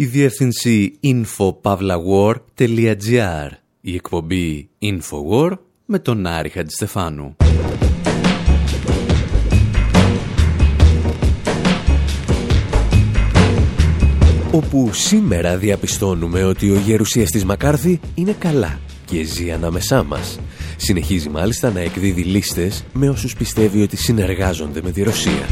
η διεύθυνση infopavlawar.gr, η εκπομπή Infowar με τον Άρη Χατζηστεφάνου. Όπου σήμερα διαπιστώνουμε ότι ο γερουσιαστής Μακάρθη είναι καλά και ζει ανάμεσά μας. Συνεχίζει μάλιστα να εκδίδει λίστες με όσους πιστεύει ότι συνεργάζονται με τη Ρωσία.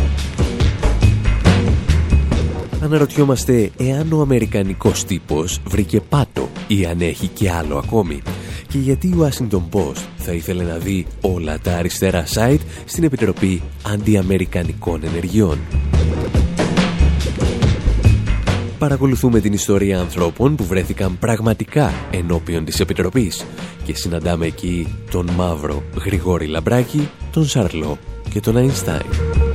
Αναρωτιόμαστε εάν ο Αμερικανικός τύπος βρήκε πάτο ή αν έχει και άλλο ακόμη. Και γιατί ο Washington Post θα ήθελε να δει όλα τα αριστερά site στην Επιτροπή Αντιαμερικανικών Ενεργειών. Παρακολουθούμε την ιστορία ανθρώπων που βρέθηκαν πραγματικά ενώπιον της Επιτροπής και συναντάμε εκεί τον μαύρο Γρηγόρη Λαμπράκη, τον Σαρλό και τον Αϊνστάιν.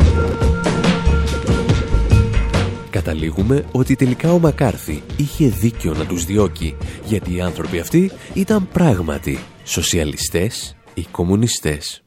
Καταλήγουμε ότι τελικά ο Μακάρθη είχε δίκιο να τους διώκει, γιατί οι άνθρωποι αυτοί ήταν πράγματι σοσιαλιστές ή κομμουνιστές.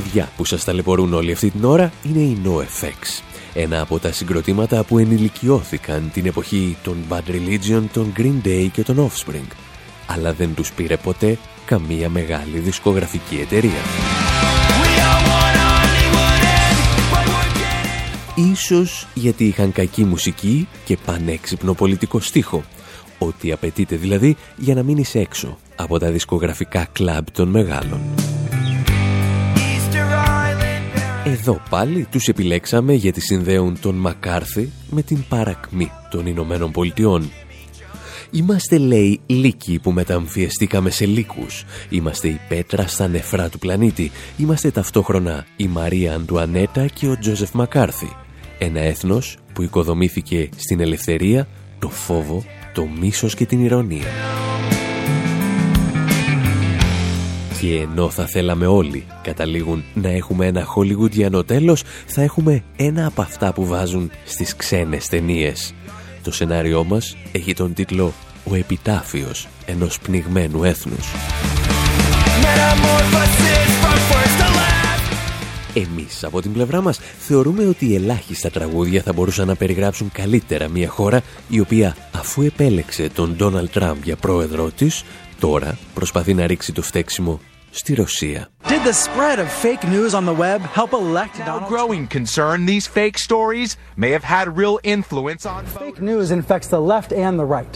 Παιδιά που σας ταλαιπωρούν όλη αυτή την ώρα είναι η NoFX. Ένα από τα συγκροτήματα που ενηλικιώθηκαν την εποχή των Bad Religion, των Green Day και των Offspring. Αλλά δεν τους πήρε ποτέ καμία μεγάλη δισκογραφική εταιρεία. Ίσως γιατί είχαν κακή μουσική και πανέξυπνο πολιτικό στίχο. Ό,τι απαιτείται δηλαδή για να μείνεις έξω από τα δισκογραφικά κλαμπ των μεγάλων. Εδώ πάλι τους επιλέξαμε γιατί συνδέουν τον Μακάρθη με την παρακμή των Ηνωμένων Πολιτειών. Είμαστε λέει λύκοι που μεταμφιεστήκαμε σε λύκους. Είμαστε η πέτρα στα νεφρά του πλανήτη. Είμαστε ταυτόχρονα η Μαρία Αντουανέτα και ο Τζόζεφ Μακάρθη. Ένα έθνος που οικοδομήθηκε στην ελευθερία, το φόβο, το μίσος και την ηρωνία. Και ενώ θα θέλαμε όλοι, καταλήγουν, να έχουμε ένα χολιγουντιανό τέλος, θα έχουμε ένα από αυτά που βάζουν στις ξένες ταινίες. Το σενάριό μας έχει τον τίτλο «Ο επιτάφιος ενός πνιγμένου έθνους». Εμείς από την πλευρά μας θεωρούμε ότι ελάχιστα τραγούδια θα μπορούσαν να περιγράψουν καλύτερα μια χώρα η οποία αφού επέλεξε τον Ντόναλτ Τραμπ για πρόεδρό της τώρα προσπαθεί να ρίξει το φταίξιμο στη Ρωσία. Did the spread of fake news on the web help elect Donald growing concern these fake stories may have had real influence on fake news infects the left and the right.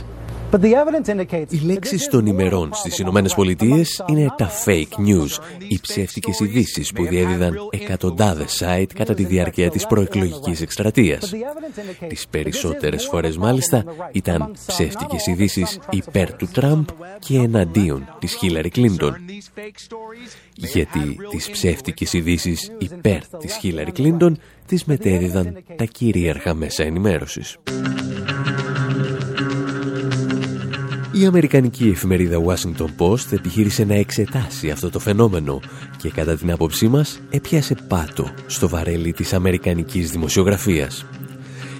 Οι λέξεις των ημερών στις Ηνωμένες Πολιτείες είναι τα fake news, οι ψεύτικες ειδήσεις που διέδιδαν εκατοντάδες site κατά τη διάρκεια της προεκλογικής εκστρατείας. Τις περισσότερες φορές μάλιστα ήταν ψεύτικες ειδήσεις υπέρ του Τραμπ και εναντίον της Χίλαρη Κλίντον. Γιατί τις ψεύτικες ειδήσεις υπέρ της Χίλαρη Κλίντον τις μετέδιδαν τα κυρίαρχα μέσα ενημέρωσης. Η Αμερικανική εφημερίδα Washington Post επιχείρησε να εξετάσει αυτό το φαινόμενο και κατά την άποψή μας έπιασε πάτο στο βαρέλι της Αμερικανικής δημοσιογραφίας.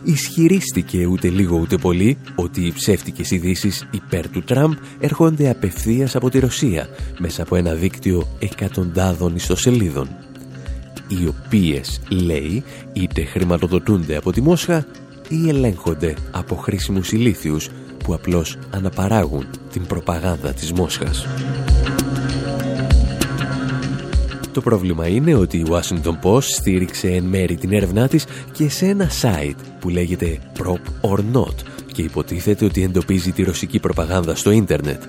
ισχυρίστηκε ούτε λίγο ούτε πολύ ότι οι ψεύτικες ειδήσεις υπέρ του Τραμπ έρχονται απευθείας από τη Ρωσία μέσα από ένα δίκτυο εκατοντάδων ιστοσελίδων οι οποίες, λέει, είτε χρηματοδοτούνται από τη Μόσχα ή ελέγχονται από χρήσιμους ηλίθιους που απλώς αναπαράγουν την προπαγάνδα της Μόσχας. Το πρόβλημα είναι ότι η Washington Post στήριξε εν μέρη την έρευνά της και σε ένα site που λέγεται Prop or Not και υποτίθεται ότι εντοπίζει τη ρωσική προπαγάνδα στο ίντερνετ.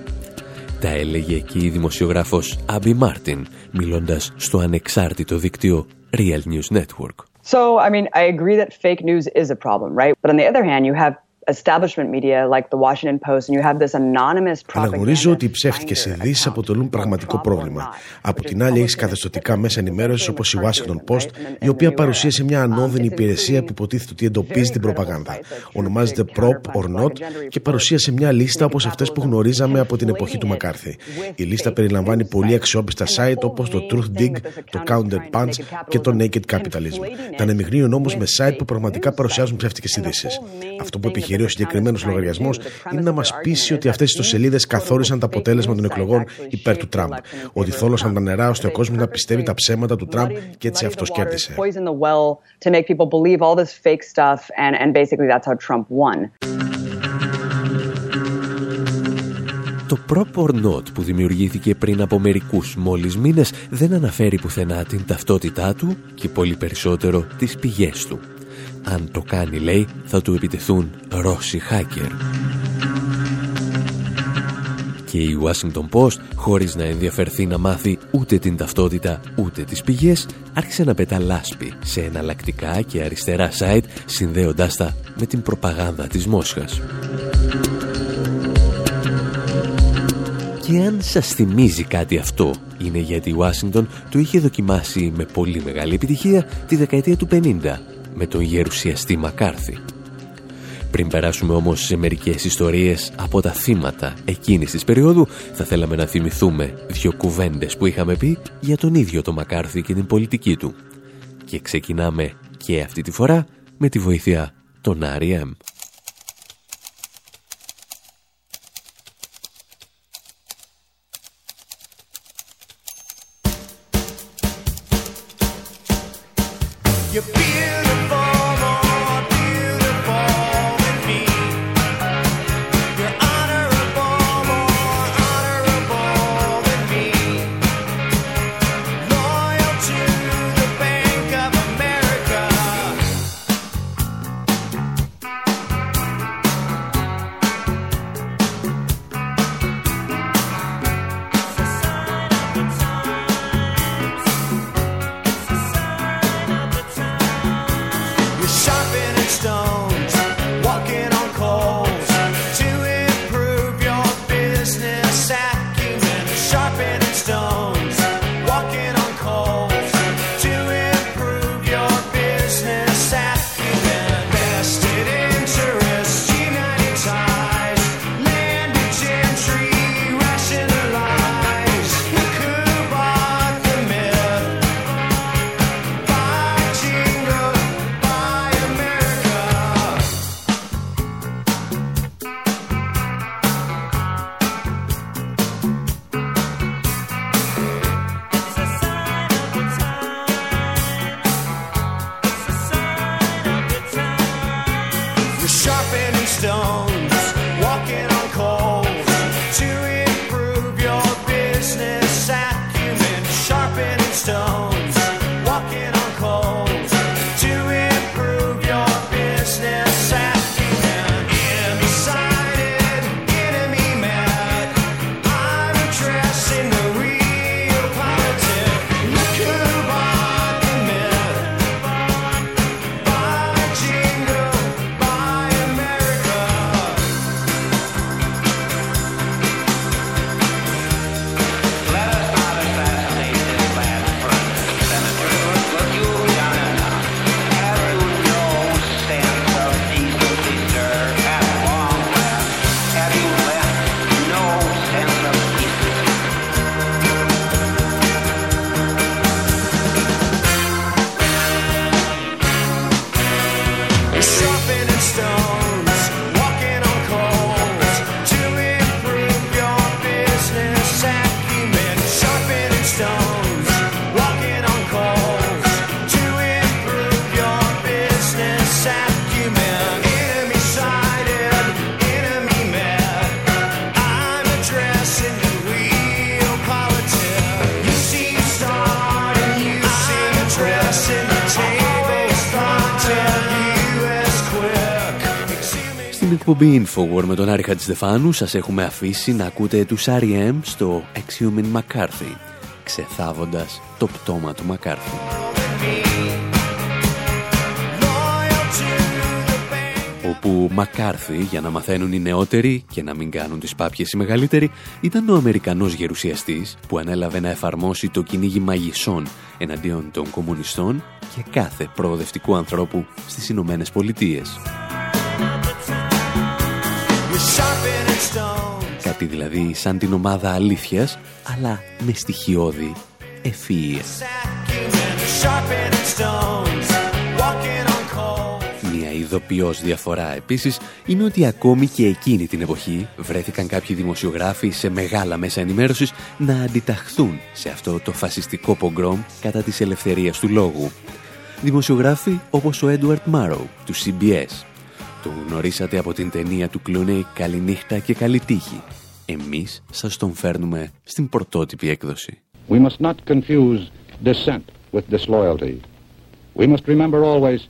Τα έλεγε και η δημοσιογράφος Abby Martin, μιλώντας στο ανεξάρτητο δίκτυο Real News Network. So, I mean, I agree that fake news is a problem, right? But on the other hand, you have establishment media like the Washington Post and you have this anonymous Αναγνωρίζω ότι οι ψεύτικες ειδήσεις αποτελούν πραγματικό πρόβλημα. Από την άλλη, έχεις καθεστωτικά μέσα ενημέρωση όπως η Washington Post, η οποία παρουσίασε μια ανώδυνη υπηρεσία που υποτίθεται ότι εντοπίζει την προπαγάνδα. Ονομάζεται Prop or Not και παρουσίασε μια λίστα όπως αυτές που γνωρίζαμε από την εποχή του Μακάρθη. Η λίστα περιλαμβάνει πολύ αξιόπιστα site όπως το Truth Dig, το Counter Punch και το Naked Capitalism. Τα ανεμιγνύουν όμω με site που πραγματικά παρουσιάζουν ψεύτικες ειδήσεις. Αυτό που επιχειρεί επιχειρεί ο συγκεκριμένο λογαριασμό είναι να μας πείσει ότι αυτές οι ιστοσελίδες καθόρισαν το αποτέλεσμα των εκλογών υπέρ του Τραμπ. Ότι θόλωσαν τα νερά ώστε ο κόσμος να πιστεύει τα ψέματα του Τραμπ και έτσι αυτός κέρδισε. Το Prop or Not που δημιουργήθηκε πριν από μερικούς μόλις μήνες δεν αναφέρει πουθενά την ταυτότητά του και πολύ περισσότερο τις πηγές του. Αν το κάνει, λέει, θα του επιτεθούν Ρώσοι hacker. Και η Washington Post, χωρίς να ενδιαφερθεί να μάθει ούτε την ταυτότητα ούτε τις πηγές, άρχισε να πετά λάσπη σε εναλλακτικά και αριστερά site, συνδέοντάς τα με την προπαγάνδα της Μόσχας. Και αν σας θυμίζει κάτι αυτό, είναι γιατί η Washington το είχε δοκιμάσει με πολύ μεγάλη επιτυχία τη δεκαετία του 50 με τον γερουσιαστή Μακάρθη. Πριν περάσουμε όμως σε μερικές ιστορίες από τα θύματα εκείνης της περίοδου, θα θέλαμε να θυμηθούμε δύο κουβέντες που είχαμε πει για τον ίδιο τον Μακάρθη και την πολιτική του. Και ξεκινάμε και αυτή τη φορά με τη βοήθεια των R.E.M. εκπομπή Infowar με τον Άρη Χατζηστεφάνου σας έχουμε αφήσει να ακούτε τους R.E.M. στο Exhuman McCarthy, ξεθάβοντας το πτώμα του McCarthy. όπου Μακάρθι, για να μαθαίνουν οι νεότεροι και να μην κάνουν τις πάπιες οι μεγαλύτεροι, ήταν ο Αμερικανός γερουσιαστής που ανέλαβε να εφαρμόσει το κυνήγι μαγισσών εναντίον των κομμουνιστών και κάθε προοδευτικού ανθρώπου στις Ηνωμένες Πολιτείες. Κάτι δηλαδή σαν την ομάδα αλήθειας, αλλά με στοιχειώδη ευφυΐα. Μια ειδοποιώς διαφορά επίσης είναι ότι ακόμη και εκείνη την εποχή βρέθηκαν κάποιοι δημοσιογράφοι σε μεγάλα μέσα ενημέρωσης να αντιταχθούν σε αυτό το φασιστικό πογκρόμ κατά της ελευθερίας του λόγου. Δημοσιογράφοι όπως ο Έντουαρτ Μάρου του CBS το γνωρίσατε από την ταινία του Κλούνεϊ «Καληνύχτα και καλή τύχη». Εμείς σας τον φέρνουμε στην πρωτότυπη έκδοση. We must not confuse dissent with disloyalty. We must remember always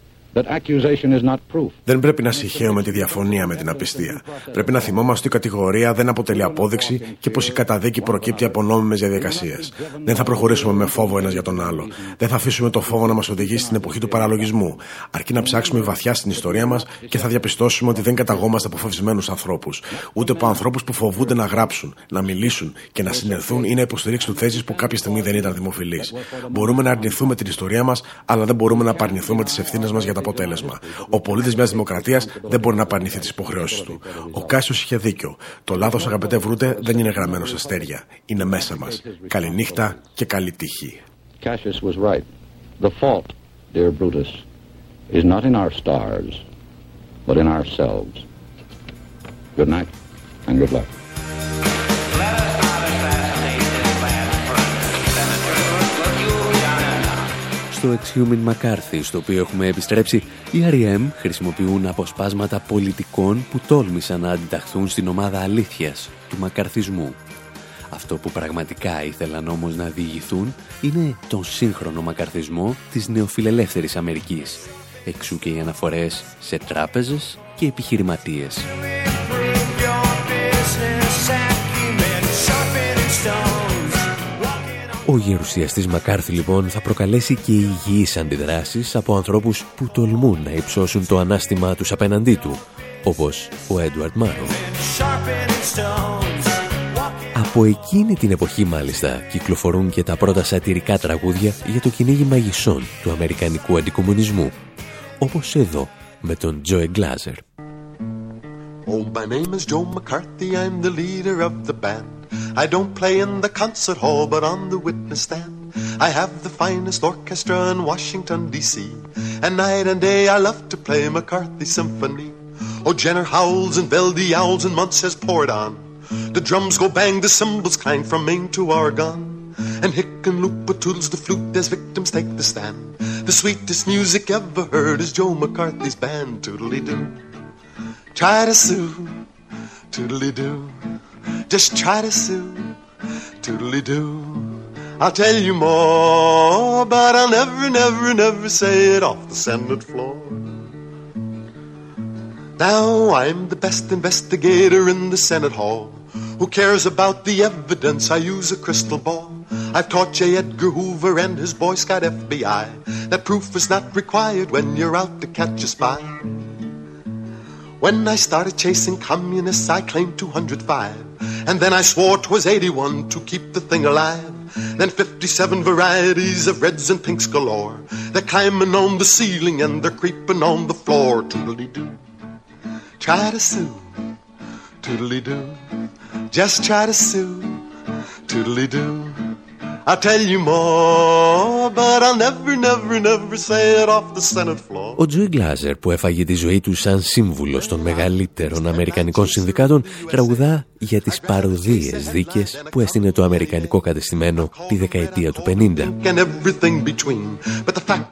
δεν πρέπει να συγχαίουμε τη διαφωνία με την απιστία. Πρέπει να θυμόμαστε ότι η κατηγορία δεν αποτελεί απόδειξη και πως η καταδίκη προκύπτει από νόμιμες διαδικασίες. Δεν θα προχωρήσουμε με φόβο ένας για τον άλλο. Δεν θα αφήσουμε το φόβο να μας οδηγήσει στην εποχή του παραλογισμού. Αρκεί να ψάξουμε βαθιά στην ιστορία μας και θα διαπιστώσουμε ότι δεν καταγόμαστε από φοβισμένου ανθρώπους. Ούτε από ανθρώπους που φοβούνται να γράψουν, να μιλήσουν και να συνερθούν ή να υποστηρίξουν θέσεις που κάποια στιγμή δεν ήταν δημοφιλείς. Μπορούμε να αρνηθούμε την ιστορία μας, αλλά δεν μπορούμε να απαρνηθούμε τις ευθύνες μας για τα αποτέλεσμα. Ο πολίτης μιας δημοκρατίας δεν μπορεί να απαρνηθεί τις υποχρεώσεις του. Ο Κάσιος είχε δίκιο. Το λάθος, αγαπητέ Βρούτε, δεν είναι γραμμένο σε αστέρια. Είναι μέσα μας. Καληνύχτα και καλή τύχη. Cassius was right. The fault, dear Brutus, is not in our stars, but in ourselves. Good night and good luck. Στο Exhuman McCarthy, στο οποίο έχουμε επιστρέψει, οι R.E.M. χρησιμοποιούν αποσπάσματα πολιτικών που τόλμησαν να αντιταχθούν στην ομάδα αλήθειας του μακαρθισμού. Αυτό που πραγματικά ήθελαν όμως να διηγηθούν είναι τον σύγχρονο μακαρθισμό της νεοφιλελεύθερης Αμερικής. Εξού και οι αναφορές σε τράπεζες και επιχειρηματίες. Ο γερουσιαστής Μακάρθη λοιπόν θα προκαλέσει και υγιείς αντιδράσεις από ανθρώπους που τολμούν να υψώσουν το ανάστημά τους απέναντί του, όπως ο Έντουαρτ Μάρο. Από εκείνη την εποχή μάλιστα κυκλοφορούν και τα πρώτα σατυρικά τραγούδια για το κυνήγι μαγισσών του Αμερικανικού αντικομουνισμού, όπως εδώ με τον Τζοε Γκλάζερ. Oh, my name is Joe McCarthy, I'm the leader of the band. I don't play in the concert hall, but on the witness stand. I have the finest orchestra in Washington, D.C. And night and day I love to play McCarthy Symphony. Oh, Jenner howls and Velde owls and Muntz has poured on. The drums go bang, the cymbals clang from Maine to Oregon. And Hick and toodles the flute as victims take the stand. The sweetest music ever heard is Joe McCarthy's band. Toodly-doo. Try to sue. Toodly-doo. Just try to sue. Toodly doo. I'll tell you more, but I'll never, never, never say it off the Senate floor. Now I'm the best investigator in the Senate Hall. Who cares about the evidence? I use a crystal ball. I've taught J. Edgar Hoover and his Boy Scout FBI that proof is not required when you're out to catch a spy. When I started chasing communists, I claimed 205. And then I swore 'twas 81 to keep the thing alive. Then 57 varieties of reds and pinks galore. They're climbing on the ceiling and they're creeping on the floor. Toodly-doo. Try to sue. Toodly-doo. Just try to sue. Toodly-doo. Ο Τζουί Γκλάζερ που έφαγε τη ζωή του σαν σύμβουλος των μεγαλύτερων Αμερικανικών συνδικάτων τραγουδά για τις παροδίες δίκες που έστεινε το Αμερικανικό κατεστημένο τη δεκαετία του 50.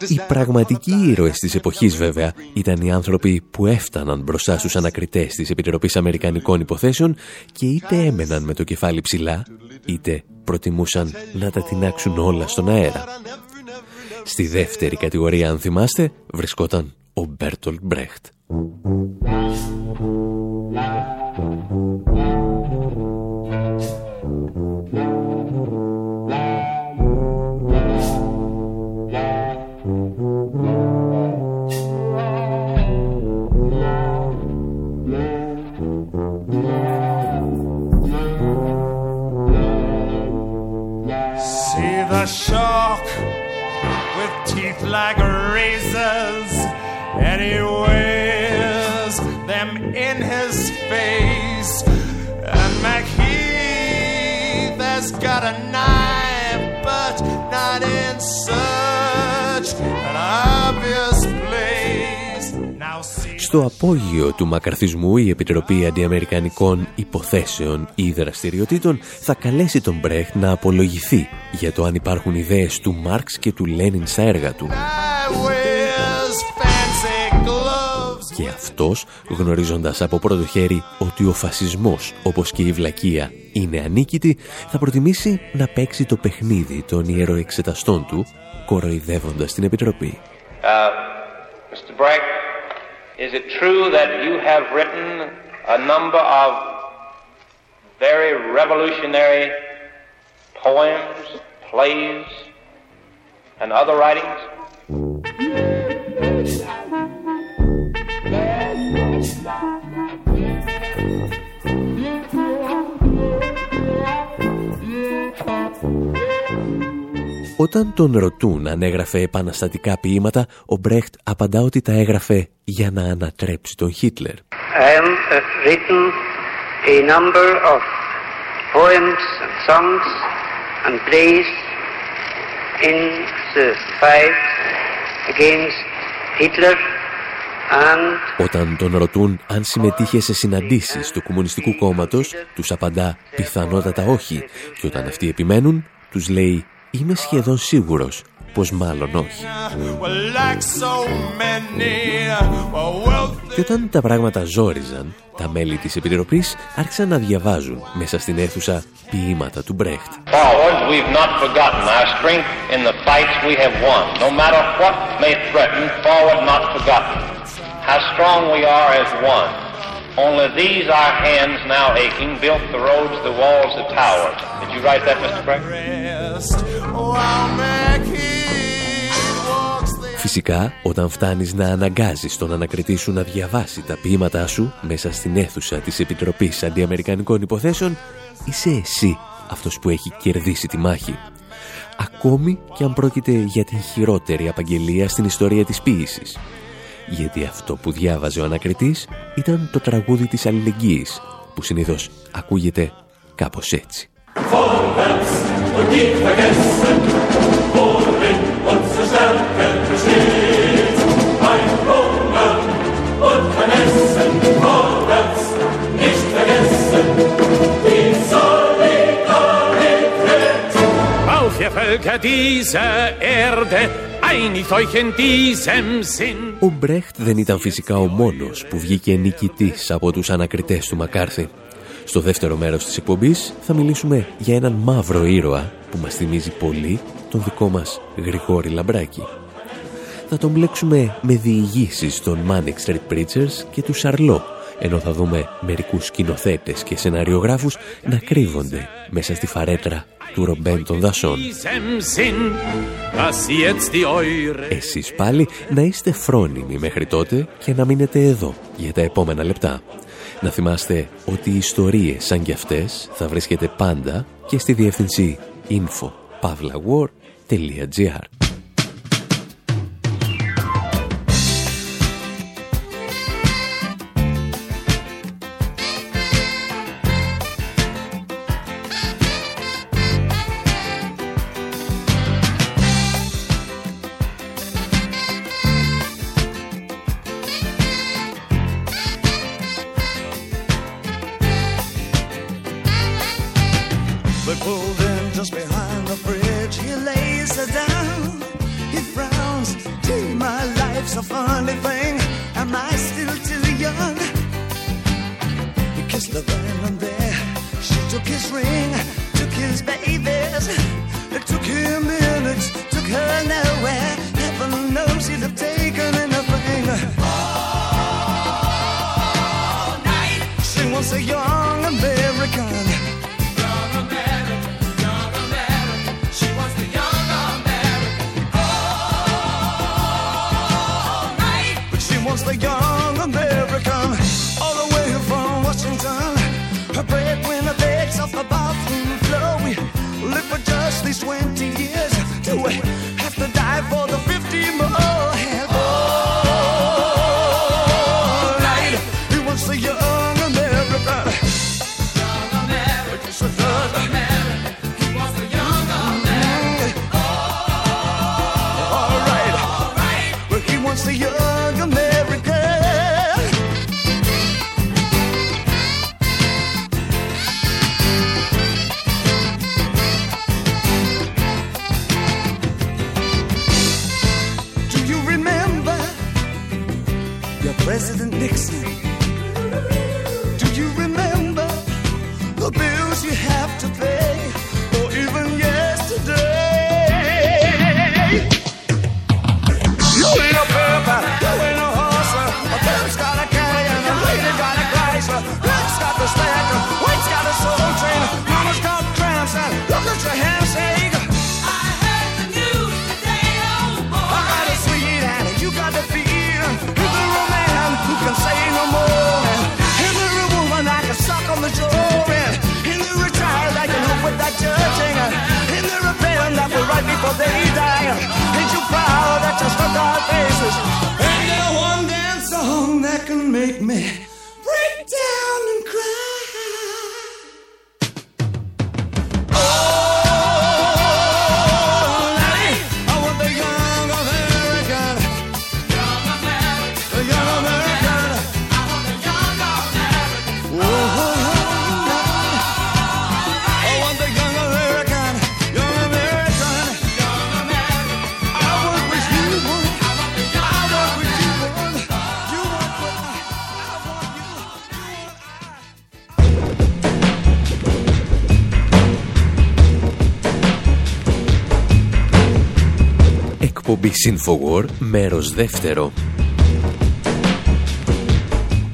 Οι πραγματικοί ήρωες της εποχής βέβαια ήταν οι άνθρωποι που έφταναν μπροστά στους ανακριτές της Επιτροπής Αμερικανικών Υποθέσεων και είτε έμεναν με το κεφάλι ψηλά είτε προτιμούσαν να τα τεινάξουν όλα στον αέρα. Στη δεύτερη κατηγορία, αν θυμάστε, βρισκόταν ο Μπέρτολ Μπρέχτ. Του μακαρθισμού η Επιτροπή Αντιαμερικανικών Υποθέσεων ή Δραστηριοτήτων θα καλέσει τον Μπρέχτ να απολογηθεί για το αν υπάρχουν ιδέες του Μάρξ και του Λένιν στα έργα του. Και αυτός, γνωρίζοντας από πρώτο χέρι ότι ο φασισμός, όπως και η βλακεία, είναι ανίκητη, θα προτιμήσει να παίξει το παιχνίδι των ιεροεξεταστών του, κοροϊδεύοντας την Επιτροπή. Uh, Mr. Is it true that you have written a number of very revolutionary poems, plays, and other writings? Όταν τον ρωτούν αν έγραφε επαναστατικά ποίηματα, ο Μπρέχτ απαντά ότι τα έγραφε για να ανατρέψει τον Χίτλερ. I am uh, written a number of poems and songs and plays in the fight against Hitler and Όταν τον ρωτούν αν συμμετείχε σε συναντήσεις του Κομμουνιστικού Κόμματος, τους απαντά πιθανότατα όχι και όταν αυτοί επιμένουν, τους λέει Είμαι σχεδόν σίγουρος πως μάλλον όχι. Και όταν τα πράγματα ζόριζαν, τα μέλη της Επιτροπής άρχισαν να διαβάζουν μέσα στην αίθουσα ποίηματα του Μπρέχτ. Φυσικά, όταν φτάνεις να αναγκάζεις τον ανακριτή σου να διαβάσει τα ποίηματά σου μέσα στην αίθουσα της Επιτροπής Αντιαμερικανικών Υποθέσεων, είσαι εσύ αυτός που έχει κερδίσει τη μάχη. Ακόμη και αν πρόκειται για την χειρότερη απαγγελία στην ιστορία της ποίησης. Γιατί αυτό που διάβαζε ο ανακριτής ήταν το τραγούδι της αλληλεγγύης, που συνήθως ακούγεται κάπως έτσι. Ihr Völker dieser Erde, einigt euch in diesem Sinn. Ο Μπρέχτ δεν ήταν φυσικά ο μόνος που βγήκε νικητής από τους ανακριτές του Μακάρθη. Στο δεύτερο μέρος της εκπομπής θα μιλήσουμε για έναν μαύρο ήρωα που μας θυμίζει πολύ τον δικό μας Γρηγόρη Λαμπράκη. Θα τον μπλέξουμε με διηγήσεις των Manic Street Preachers και του Σαρλό, ενώ θα δούμε μερικούς σκηνοθέτες και σεναριογράφους να κρύβονται μέσα στη φαρέτρα του ρομπέν των δασών. Εσείς πάλι να είστε φρόνιμοι μέχρι τότε και να μείνετε εδώ για τα επόμενα λεπτά. Να θυμάστε ότι οι ιστορίες σαν κι αυτές θα βρίσκεται πάντα και στη διεύθυνση info.pavlawar.gr the Infowar, μέρος δεύτερο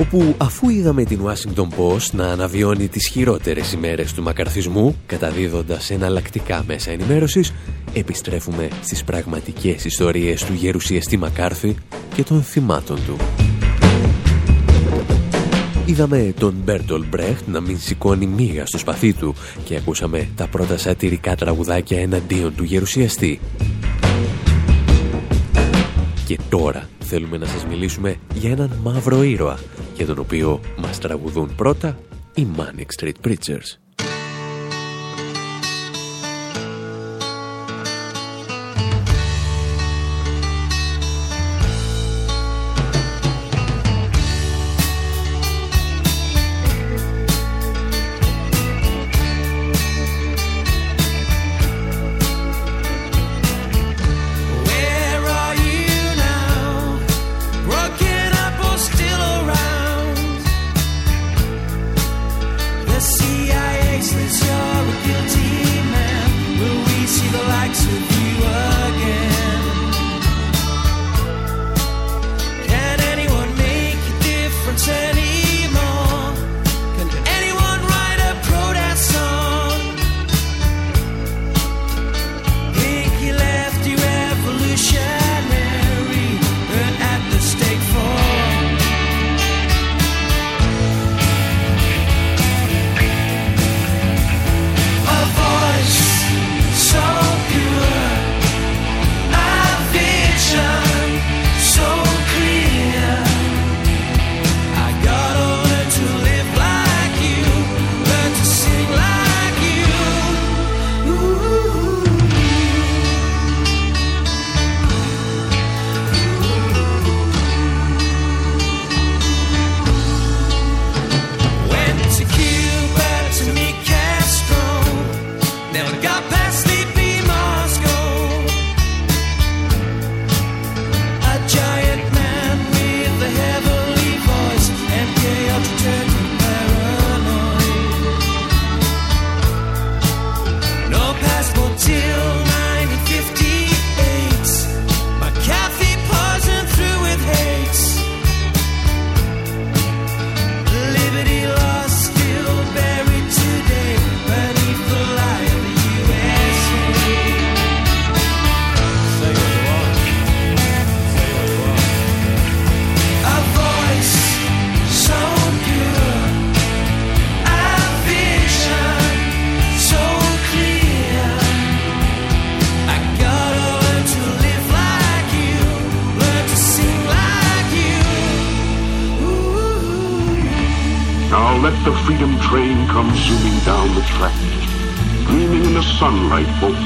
όπου αφού είδαμε την Washington Post να αναβιώνει τις χειρότερες ημέρες του μακαρθισμού καταδίδοντας εναλλακτικά μέσα ενημέρωσης επιστρέφουμε στις πραγματικές ιστορίες του γερουσιαστή Μακάρθη και των θυμάτων του. Είδαμε τον Μπέρτολ Μπρέχτ να μην σηκώνει μίγα στο σπαθί του και ακούσαμε τα πρώτα σατυρικά τραγουδάκια εναντίον του γερουσιαστή και τώρα θέλουμε να σας μιλήσουμε για έναν μαύρο ήρωα, για τον οποίο μας τραγουδούν πρώτα οι Manic Street Preachers.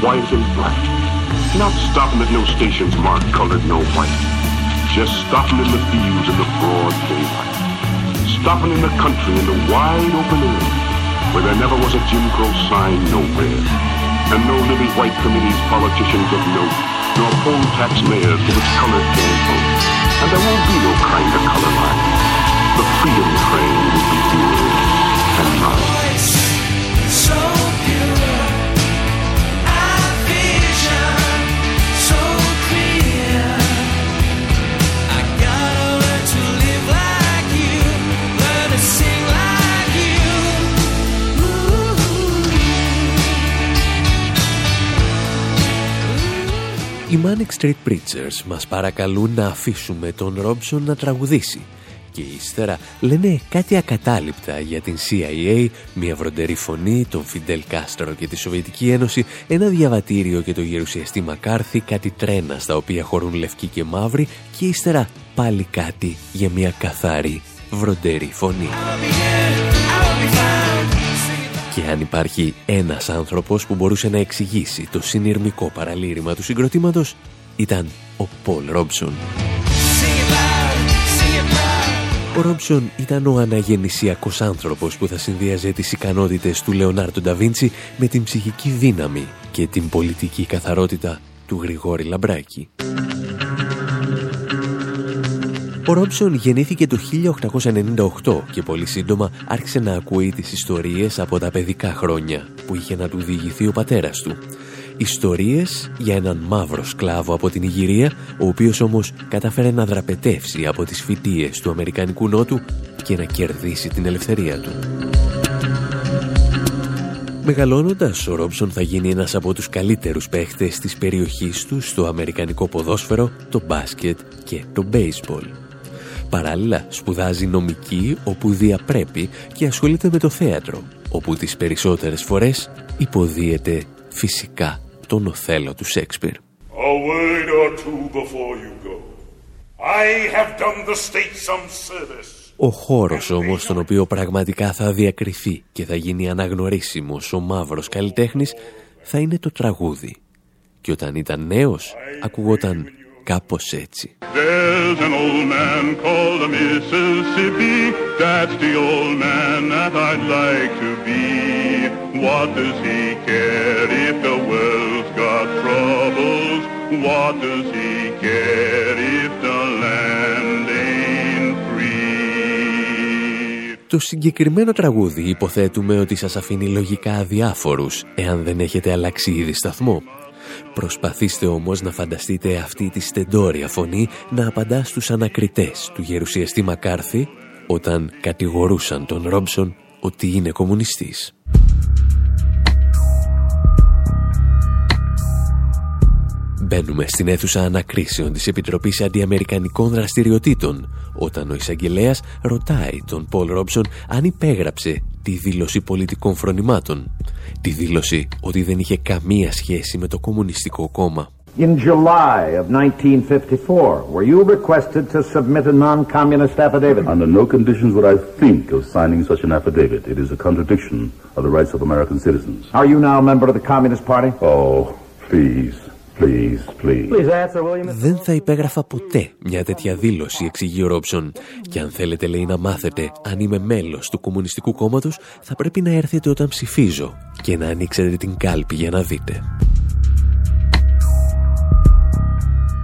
White and black. Not stopping at no stations marked colored, no white. Just stopping in the fields in the broad daylight. Stopping in the country in the wide open air, where there never was a Jim Crow sign nowhere. And no lily white committees, politicians of note, nor poll tax mayors to which color can't. And there won't be no kind Manic Street Preachers μας παρακαλούν να αφήσουμε τον Ρόμπσον να τραγουδήσει και ύστερα λένε κάτι ακατάληπτα για την CIA, μια βροντερή φωνή, τον Φιντέλ Κάστρο και τη Σοβιετική Ένωση, ένα διαβατήριο και το γερουσιαστή Μακάρθη, κάτι τρένα στα οποία χωρούν λευκοί και μαύροι και ύστερα πάλι κάτι για μια καθαρή βροντερή φωνή. Και αν υπάρχει ένας άνθρωπος που μπορούσε να εξηγήσει το συνειρμικό παραλήρημα του συγκροτήματος, ήταν ο Πολ Ρόμπσον. Ο Ρόμπσον ήταν ο αναγεννησιακός άνθρωπος που θα συνδυαζε τις ικανότητες του Λεωνάρτο Νταβίντσι με την ψυχική δύναμη και την πολιτική καθαρότητα του Γρηγόρη Λαμπράκη. Ο Ρόμπσον γεννήθηκε το 1898 και πολύ σύντομα άρχισε να ακούει τις ιστορίες από τα παιδικά χρόνια που είχε να του διηγηθεί ο πατέρας του. Ιστορίες για έναν μαύρο σκλάβο από την Ιγυρία, ο οποίος όμως κατάφερε να δραπετεύσει από τις φοιτίες του Αμερικανικού Νότου και να κερδίσει την ελευθερία του. Μεγαλώνοντας, ο Ρόμπσον θα γίνει ένας από τους καλύτερους παίχτες της περιοχής του στο αμερικανικό ποδόσφαιρο, το μπάσκετ και το μπέισμπολ. Παράλληλα, σπουδάζει νομική όπου διαπρέπει και ασχολείται με το θέατρο, όπου τις περισσότερες φορές υποδίεται φυσικά τον Οθέλο του Σέξπιρ. A word or two before you go. I have done the state some service. Ο χώρος όμως στον οποίο πραγματικά θα διακριθεί και θα γίνει αναγνωρίσιμος ο μαύρος καλλιτέχνης θα είναι το τραγούδι. Και όταν ήταν νέος ακουγόταν Κάπως έτσι. Το συγκεκριμένο τραγούδι υποθέτουμε ότι σας αφήνει λογικά αδιάφορους εάν δεν έχετε αλλάξει ήδη σταθμό. Προσπαθήστε όμως να φανταστείτε αυτή τη στεντόρια φωνή να απαντά στους ανακριτές του γερουσιαστή Μακάρθη όταν κατηγορούσαν τον Ρόμψον ότι είναι κομμουνιστής. Μπαίνουμε στην αίθουσα ανακρίσεων της Επιτροπής Αντιαμερικανικών Δραστηριοτήτων όταν ο εισαγγελέα ρωτάει τον Πολ Ρόμψον αν υπέγραψε τη δήλωση πολιτικών φρονημάτων. Τη δήλωση ότι δεν είχε καμία σχέση με το Κομμουνιστικό Κόμμα. In July of 1954, were you requested to submit a non-communist affidavit? Under no conditions would I think of signing such an affidavit. It is a contradiction of the rights of American citizens. Are you now a member of the Communist Party? Oh, please, please, please. Please answer, William. Δεν θα υπέγραφα ποτέ μια τέτοια δήλωση, εξηγεί ο Ρόψον. Και αν θέλετε, λέει, να μάθετε αν είμαι μέλος του Κομμουνιστικού Κόμματος, θα πρέπει να έρθετε όταν ψηφίζω και να ανοίξετε την κάλπη για να δείτε.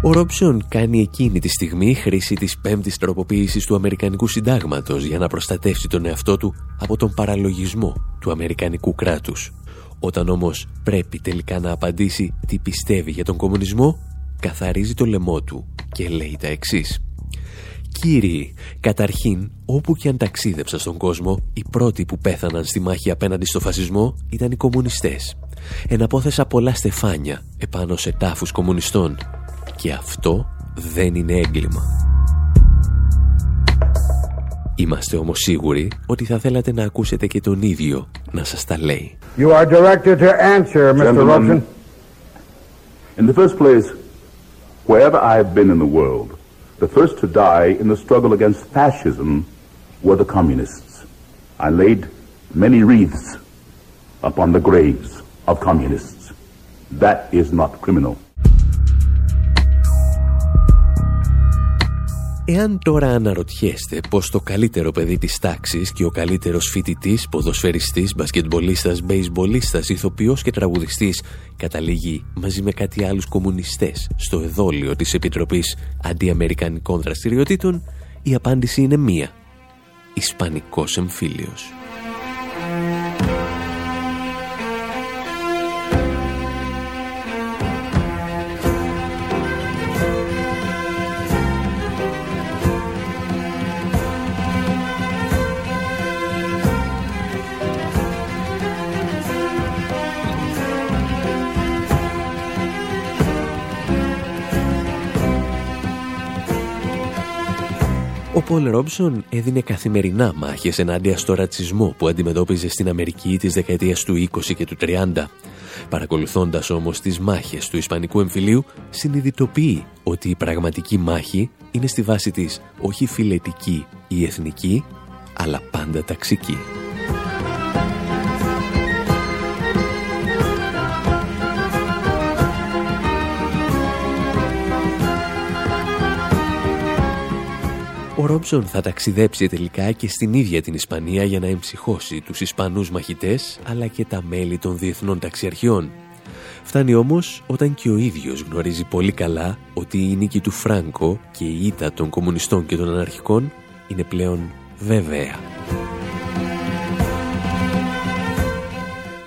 Ο Ρόψον κάνει εκείνη τη στιγμή χρήση της πέμπτης τροποποίησης του Αμερικανικού Συντάγματος για να προστατεύσει τον εαυτό του από τον παραλογισμό του Αμερικανικού κράτους. Όταν όμως πρέπει τελικά να απαντήσει τι πιστεύει για τον κομμουνισμό, καθαρίζει το λαιμό του και λέει τα εξής. Κύριοι, καταρχήν, όπου και αν ταξίδεψα στον κόσμο, οι πρώτοι που πέθαναν στη μάχη απέναντι στο φασισμό ήταν οι κομμουνιστές. Εναπόθεσα πολλά στεφάνια επάνω σε τάφους κομμουνιστών και αυτό δεν είναι έγκλημα. Είμαστε όμως σίγουροι ότι θα θέλατε να ακούσετε και τον ίδιο να σας τα λέει. You are directed to answer, Mr. Gentlemen, Robson. In the first place, wherever I have been in the world, the first to die in the struggle against fascism were the communists. I laid many wreaths upon the graves of communists. That is not criminal. Εάν τώρα αναρωτιέστε πως το καλύτερο παιδί της τάξης και ο καλύτερος φοιτητής, ποδοσφαιριστής, μπασκετμπολίστας, μπέισμπολίστας, ηθοποιός και τραγουδιστής καταλήγει μαζί με κάτι άλλους κομμουνιστές στο εδόλιο της Επιτροπής Αντιαμερικανικών Δραστηριοτήτων, η απάντηση είναι μία. Ισπανικός εμφύλιος. Πολ Ρόμψον έδινε καθημερινά μάχες ενάντια στο ρατσισμό που αντιμετώπιζε στην Αμερική της δεκαετίας του 20 και του 30. Παρακολουθώντας όμως τις μάχες του Ισπανικού εμφυλίου, συνειδητοποιεί ότι η πραγματική μάχη είναι στη βάση της όχι φιλετική ή εθνική, αλλά πάντα ταξική. Ο Ρόμψον θα ταξιδέψει τελικά και στην ίδια την Ισπανία για να εμψυχώσει τους Ισπανούς μαχητές αλλά και τα μέλη των διεθνών ταξιαρχιών. Φτάνει όμως όταν και ο ίδιος γνωρίζει πολύ καλά ότι η νίκη του Φράνκο και η ήττα των κομμουνιστών και των αναρχικών είναι πλέον βέβαια.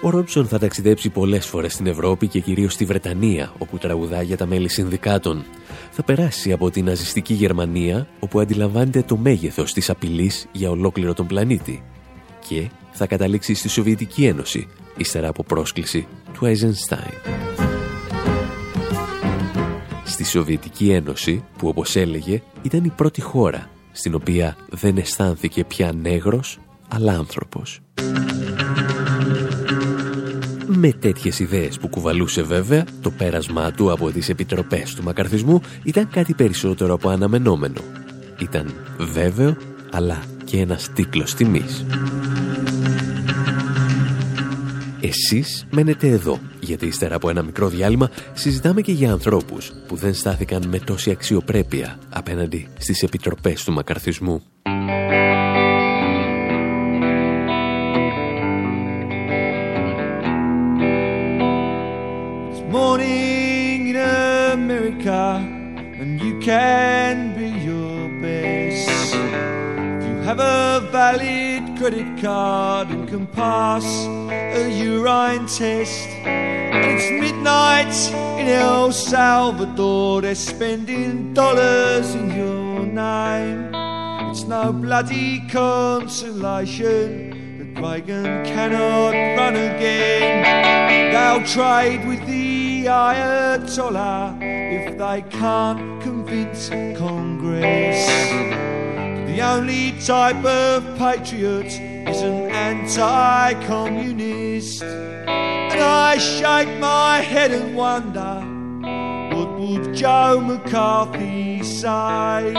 Ο Ρόμψον θα ταξιδέψει πολλές φορές στην Ευρώπη και κυρίως στη Βρετανία, όπου τραγουδά για τα μέλη συνδικάτων. Θα περάσει από την ναζιστική Γερμανία, όπου αντιλαμβάνεται το μέγεθος της απειλής για ολόκληρο τον πλανήτη. Και θα καταλήξει στη Σοβιετική Ένωση, ύστερα από πρόσκληση του Eisenstein. Στη Σοβιετική Ένωση, που όπως έλεγε ήταν η πρώτη χώρα, στην οποία δεν αισθάνθηκε πια νέγρος, αλλά άνθρωπος. Με τέτοιες ιδέες που κουβαλούσε βέβαια, το πέρασμά του από τις επιτροπές του μακαρθισμού ήταν κάτι περισσότερο από αναμενόμενο. Ήταν βέβαιο, αλλά και ένας τίτλος τιμής. Εσείς μένετε εδώ, γιατί ύστερα από ένα μικρό διάλειμμα συζητάμε και για ανθρώπους που δεν στάθηκαν με τόση αξιοπρέπεια απέναντι στις επιτροπές του μακαρθισμού. Can be your base. If you have a valid credit card and can pass a urine test, and it's midnight in El Salvador, they're spending dollars in your name. It's no bloody consolation that Reagan cannot run again. They'll trade with the Ayatollah if they can't convince Congress. The only type of patriot is an anti-communist. And I shake my head and wonder, what would Joe McCarthy say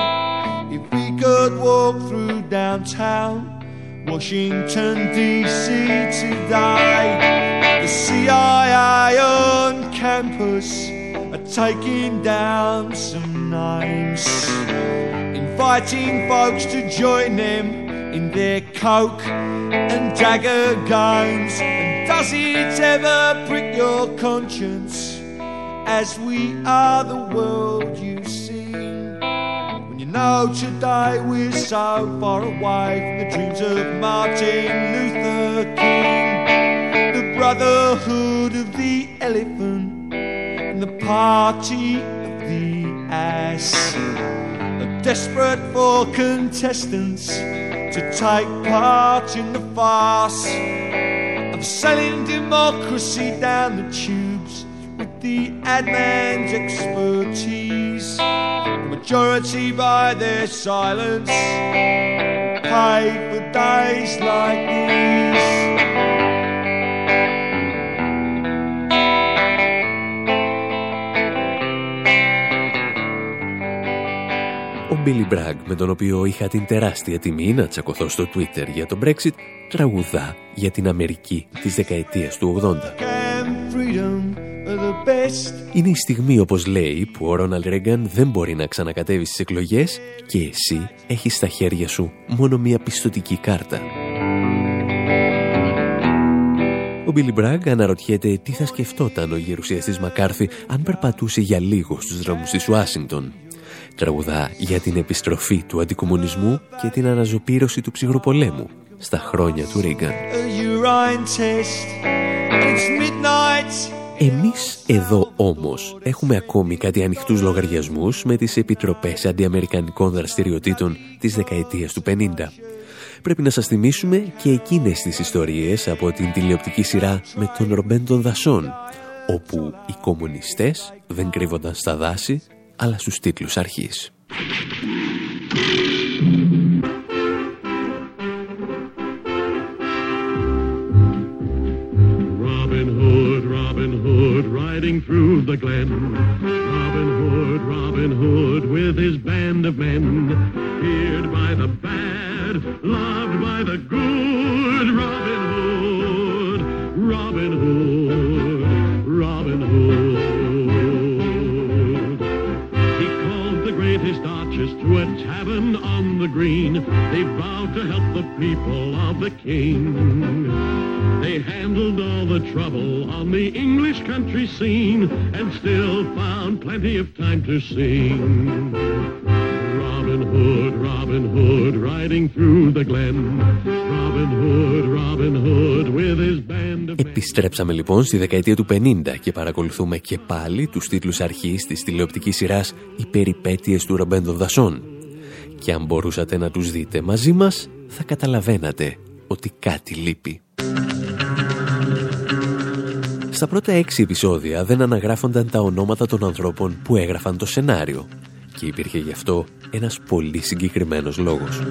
if we could walk through downtown Washington DC today? On campus are taking down some names, inviting folks to join them in their coke and dagger games. And does it ever prick your conscience as we are the world you see? When you know today we're so far away from the dreams of Martin Luther King, brotherhood of the elephant and the party of the ass are desperate for contestants to take part in the farce of selling democracy down the tubes with the ad man's expertise. The majority by their silence pay for days like these. Ο Billy Bragg, με τον οποίο είχα την τεράστια τιμή να τσακωθώ στο Twitter για το Brexit, τραγουδά για την Αμερική της δεκαετίας του 80. Είναι η στιγμή, όπως λέει, που ο Ρόναλντ Ρέγκαν δεν μπορεί να ξανακατέβει στις εκλογές και εσύ έχεις στα χέρια σου μόνο μία πιστοτική κάρτα. Ο Μπίλι Μπραγκ αναρωτιέται τι θα σκεφτόταν ο γερουσιαστής Μακάρθη αν περπατούσε για λίγο στους δρόμους της Ουάσιγκτον. Τραγουδά για την επιστροφή του αντικομουνισμού και την αναζωπήρωση του ψυχροπολέμου στα χρόνια του Ρίγκαν. Εμείς εδώ όμως έχουμε ακόμη κάτι ανοιχτούς λογαριασμούς με τις επιτροπές αντιαμερικανικών δραστηριοτήτων της δεκαετίας του 50. Πρέπει να σας θυμίσουμε και εκείνες τις ιστορίες από την τηλεοπτική σειρά με τον Ρομπέν των Δασών, όπου οι κομμουνιστές δεν κρύβονταν στα δάση, αλλά στους τίτλους αρχής. riding through the glen. Robin Hood, Robin Hood, with his band of men, feared by the bad, loved by the good. Robin Hood, They vowed to help the people of the king. They handled all the trouble on the English country scene and still found plenty of time to sing. Robin Hood, Robin Hood, riding through the glen. Robin Hood, Robin Hood, with his band of... Επιστρέψαμε λοιπόν στη δεκαετία του 50 και παρακολουθούμε και πάλι τους τίτλους αρχής της τηλεοπτικής σειράς «Οι περιπέτειες του Ρομπέν των Δασών». Και αν μπορούσατε να τους δείτε μαζί μας, θα καταλαβαίνατε ότι κάτι λείπει. Στα πρώτα έξι επεισόδια δεν αναγράφονταν τα ονόματα των ανθρώπων που έγραφαν το σενάριο και υπήρχε γι' αυτό ένας πολύ συγκεκριμένος λόγος.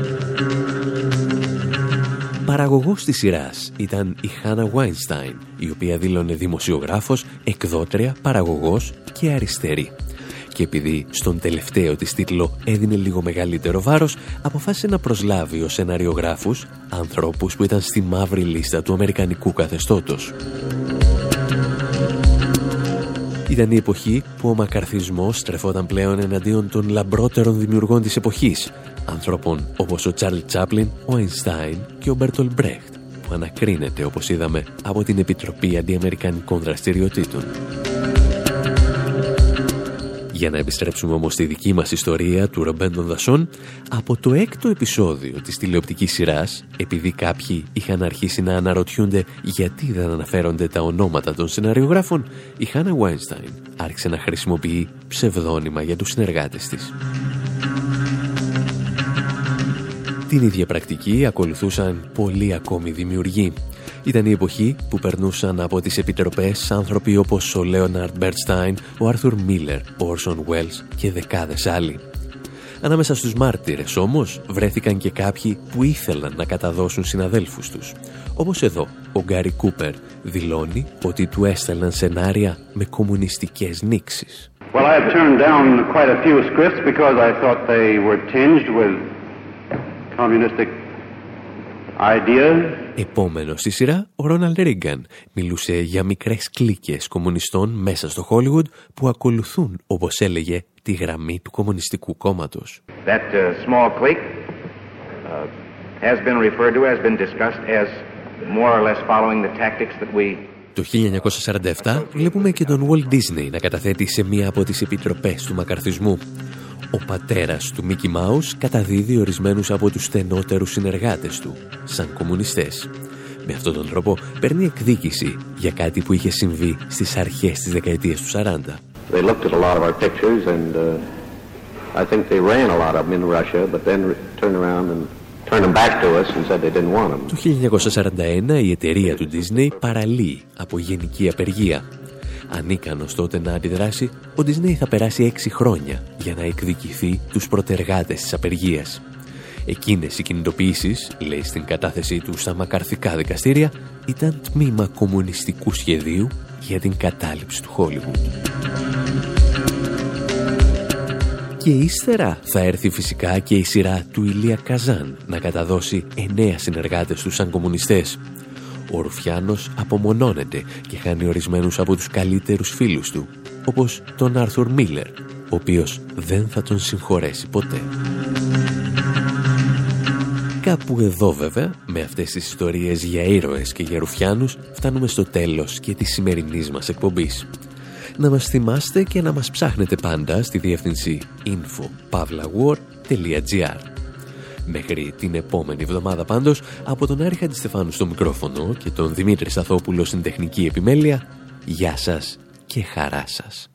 Παραγωγός της σειράς ήταν η Χάνα Βάινστάιν, η οποία δήλωνε δημοσιογράφος, εκδότρια, παραγωγός και αριστερή. Και επειδή στον τελευταίο της τίτλο έδινε λίγο μεγαλύτερο βάρος, αποφάσισε να προσλάβει ως σεναριογράφους ανθρώπους που ήταν στη μαύρη λίστα του αμερικανικού καθεστώτος. Ήταν η εποχή που ο μακαρθισμός στρεφόταν πλέον εναντίον των λαμπρότερων δημιουργών της εποχής, ανθρώπων όπως ο Τσάρλ Τσάπλιν, ο Αϊνστάιν και ο Μπέρτολ Μπρέχτ, που ανακρίνεται, όπως είδαμε, από την Επιτροπή Αντιαμερικανικών Δραστηριοτήτων. Για να επιστρέψουμε όμως στη δική μας ιστορία του Ρομπέν των Δασών, από το έκτο επεισόδιο της τηλεοπτικής σειράς, επειδή κάποιοι είχαν αρχίσει να αναρωτιούνται γιατί δεν αναφέρονται τα ονόματα των σεναριογράφων, η Χάνα Βάινσταϊν άρχισε να χρησιμοποιεί ψευδόνυμα για τους συνεργάτες της. Την ίδια πρακτική ακολουθούσαν πολλοί ακόμη δημιουργοί. Ήταν η εποχή που περνούσαν από τις επιτροπές άνθρωποι όπως ο Λέοναρντ Μπέρνσταϊν, ο Άρθουρ Μίλλερ, ο Όρσον Βέλς και δεκάδες άλλοι. Ανάμεσα στους μάρτυρες όμως βρέθηκαν και κάποιοι που ήθελαν να καταδώσουν συναδέλφους τους. Όπως εδώ, ο Γκάρι Κούπερ δηλώνει ότι του έστελναν σενάρια με κομμουνιστικές νήξεις. Well, I have turned down quite a few scripts because I thought they were tinged with communistic Επόμενο στη σειρά, ο Ρόναλντ Ρίγκαν μιλούσε για μικρές κλίκες κομμουνιστών μέσα στο Χόλιγουντ που ακολουθούν, όπως έλεγε, τη γραμμή του Κομμουνιστικού Κόμματος. That uh, small clique uh, has been referred to, has been discussed as more or less following the tactics that we το 1947 βλέπουμε και τον Walt Disney να καταθέτει σε μία από τις επιτροπές του μακαρθισμού ο πατέρας του Μίκη Μάους καταδίδει ορισμένους από τους στενότερους συνεργάτες του, σαν κομμουνιστές. Με αυτόν τον τρόπο παίρνει εκδίκηση για κάτι που είχε συμβεί στις αρχές της δεκαετίας του 40. They looked at a lot of our pictures and uh, I think they ran a lot of them in Russia but then turned around and turned them back to us and said they didn't want them. Το 1941 η εταιρεία του Disney παραλύει από γενική απεργία Ανίκανος τότε να αντιδράσει, ο Disney θα περάσει έξι χρόνια για να εκδικηθεί τους προτεργάτες της απεργίας. Εκείνες οι κινητοποιήσεις, λέει στην κατάθεσή του στα μακαρθικά δικαστήρια, ήταν τμήμα κομμουνιστικού σχεδίου για την κατάληψη του Χόλιγου. Και ύστερα θα έρθει φυσικά και η σειρά του Ηλία Καζάν να καταδώσει εννέα συνεργάτες του σαν κομμουνιστές ο Ρουφιάνος απομονώνεται και χάνει ορισμένους από τους καλύτερους φίλους του, όπως τον Άρθουρ Μίλλερ, ο οποίος δεν θα τον συγχωρέσει ποτέ. Κάπου εδώ βέβαια, με αυτές τις ιστορίες για ήρωες και για Ρουφιάνους, φτάνουμε στο τέλος και της σημερινής μας εκπομπής. να μας θυμάστε και να μας ψάχνετε πάντα στη διεύθυνση info.pavlawar.gr Μέχρι την επόμενη εβδομάδα πάντως, από τον Άρη Χαντιστεφάνου στο μικρόφωνο και τον Δημήτρη Σαθόπουλο στην τεχνική επιμέλεια, γεια σας και χαρά σας.